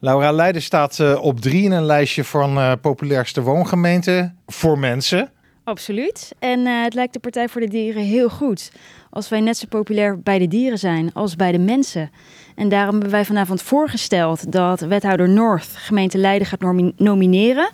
Laura Leiden staat uh, op drie in een lijstje van uh, populairste woongemeenten voor mensen. Absoluut. En uh, het lijkt de Partij voor de Dieren heel goed als wij net zo populair bij de dieren zijn als bij de mensen. En daarom hebben wij vanavond voorgesteld dat wethouder North gemeente Leiden gaat nomineren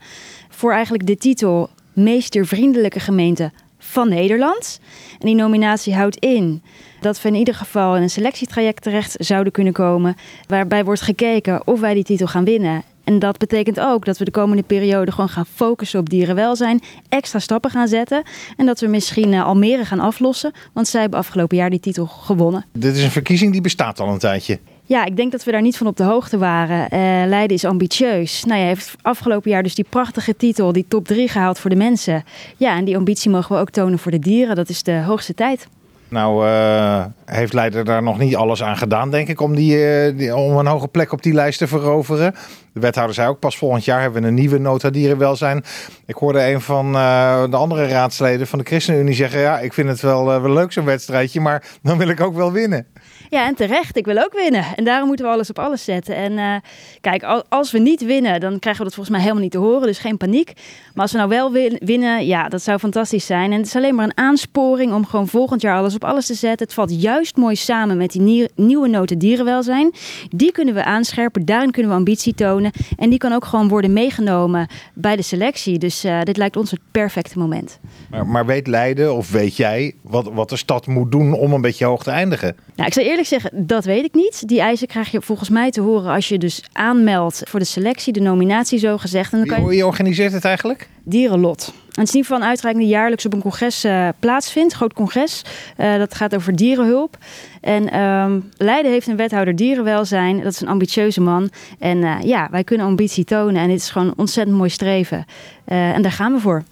voor eigenlijk de titel meest diervriendelijke gemeente van Nederland. En die nominatie houdt in dat we in ieder geval in een selectietraject terecht zouden kunnen komen. Waarbij wordt gekeken of wij die titel gaan winnen. En dat betekent ook dat we de komende periode gewoon gaan focussen op dierenwelzijn. Extra stappen gaan zetten. En dat we misschien uh, Almere gaan aflossen. Want zij hebben afgelopen jaar die titel gewonnen. Dit is een verkiezing die bestaat al een tijdje. Ja, ik denk dat we daar niet van op de hoogte waren. Uh, Leiden is ambitieus. Nou, je heeft afgelopen jaar dus die prachtige titel, die top 3 gehaald voor de mensen. Ja, en die ambitie mogen we ook tonen voor de dieren. Dat is de hoogste tijd. Nou, uh, heeft Leiden daar nog niet alles aan gedaan, denk ik, om, die, die, om een hoge plek op die lijst te veroveren. De wethouder zei ook, pas volgend jaar hebben we een nieuwe nota dierenwelzijn. Ik hoorde een van uh, de andere raadsleden van de ChristenUnie zeggen, ja, ik vind het wel, wel leuk zo'n wedstrijdje, maar dan wil ik ook wel winnen. Ja, en terecht. Ik wil ook winnen. En daarom moeten we alles op alles zetten. En uh, kijk, als we niet winnen, dan krijgen we dat volgens mij helemaal niet te horen. Dus geen paniek. Maar als we nou wel winnen, ja, dat zou fantastisch zijn. En het is alleen maar een aansporing om gewoon volgend jaar alles op alles te zetten. Het valt juist mooi samen met die nieuwe noten dierenwelzijn. Die kunnen we aanscherpen. Daarin kunnen we ambitie tonen. En die kan ook gewoon worden meegenomen bij de selectie. Dus uh, dit lijkt ons het perfecte moment. Maar, maar weet Leiden of weet jij wat, wat de stad moet doen om een beetje hoog te eindigen? Nou, ik zou eerlijk zeggen, dat weet ik niet. Die eisen krijg je volgens mij te horen als je dus aanmeldt voor de selectie, de nominatie zo gezegd. En dan kan je... Wie organiseert het eigenlijk? Dierenlot. Het is niet van een uitreiking die jaarlijks op een congres uh, plaatsvindt, groot congres. Uh, dat gaat over dierenhulp. En um, Leiden heeft een wethouder dierenwelzijn. Dat is een ambitieuze man. En uh, ja, wij kunnen ambitie tonen. En dit is gewoon een ontzettend mooi streven. en daar gaan we voor.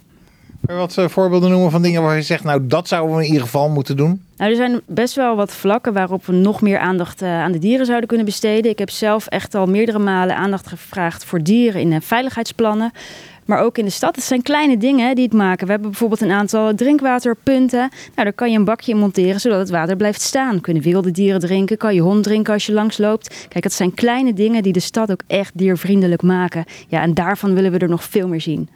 Kun je wat voorbeelden noemen van dingen waar je zegt, nou dat zouden we in ieder geval moeten doen? Nou, er zijn best wel wat vlakken waarop we nog meer aandacht uh, aan de dieren zouden kunnen besteden. Ik heb zelf echt al meerdere malen aandacht gevraagd voor dieren in uh, veiligheidsplannen. Maar ook in de stad. Het zijn kleine dingen die het maken. We hebben bijvoorbeeld een aantal drinkwaterpunten. Nou, daar kan je een bakje in monteren zodat het water blijft staan. Kunnen wilde dieren drinken? Kan je hond drinken als je langs loopt? Kijk, dat zijn kleine dingen die de stad ook echt diervriendelijk maken. Ja, en daarvan willen we er nog veel meer zien.